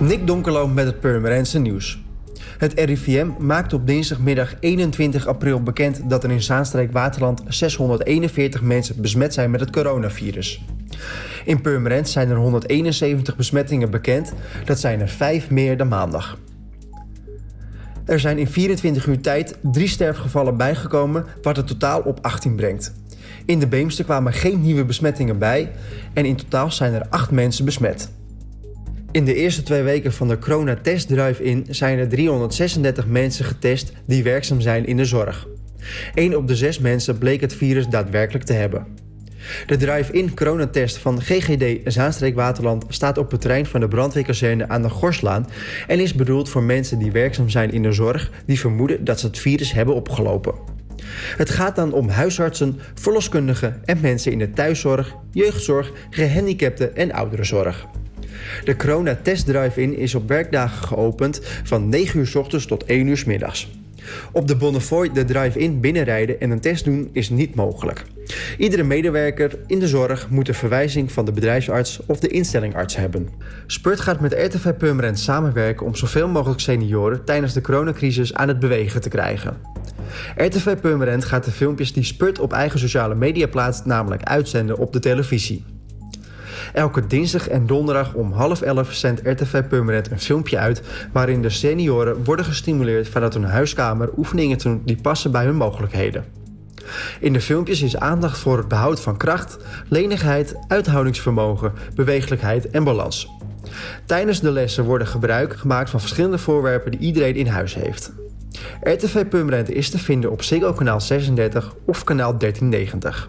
Nick Donkerlo met het Purmerendse nieuws. Het RIVM maakt op dinsdagmiddag 21 april bekend dat er in Zaanstreek Waterland 641 mensen besmet zijn met het coronavirus. In Purmerend zijn er 171 besmettingen bekend, dat zijn er 5 meer dan maandag. Er zijn in 24 uur tijd drie sterfgevallen bijgekomen, wat het totaal op 18 brengt. In de Beemster kwamen geen nieuwe besmettingen bij en in totaal zijn er 8 mensen besmet. In de eerste twee weken van de Corona Test Drive-In zijn er 336 mensen getest die werkzaam zijn in de zorg. 1 op de 6 mensen bleek het virus daadwerkelijk te hebben. De drive-in coronatest van GGD Zaanstreek Waterland staat op het terrein van de brandweerkazerne aan de Gorslaan en is bedoeld voor mensen die werkzaam zijn in de zorg die vermoeden dat ze het virus hebben opgelopen. Het gaat dan om huisartsen, verloskundigen en mensen in de thuiszorg, jeugdzorg, gehandicapten en ouderenzorg. De Corona Test Drive-in is op werkdagen geopend van 9 uur s ochtends tot 1 uur s middags. Op de Bonnefoy de drive-in binnenrijden en een test doen is niet mogelijk. Iedere medewerker in de zorg moet een verwijzing van de bedrijfsarts of de instellingarts hebben. Spurt gaat met RTV Purmerend samenwerken om zoveel mogelijk senioren tijdens de coronacrisis aan het bewegen te krijgen. RTV Purmerend gaat de filmpjes die Spurt op eigen sociale media plaatst namelijk uitzenden op de televisie. Elke dinsdag en donderdag om half elf zendt RTV Purmerend een filmpje uit... waarin de senioren worden gestimuleerd vanuit hun huiskamer oefeningen te doen die passen bij hun mogelijkheden. In de filmpjes is aandacht voor het behoud van kracht, lenigheid, uithoudingsvermogen, beweeglijkheid en balans. Tijdens de lessen worden gebruik gemaakt van verschillende voorwerpen die iedereen in huis heeft. RTV Purmerend is te vinden op Ziggo kanaal 36 of kanaal 1390.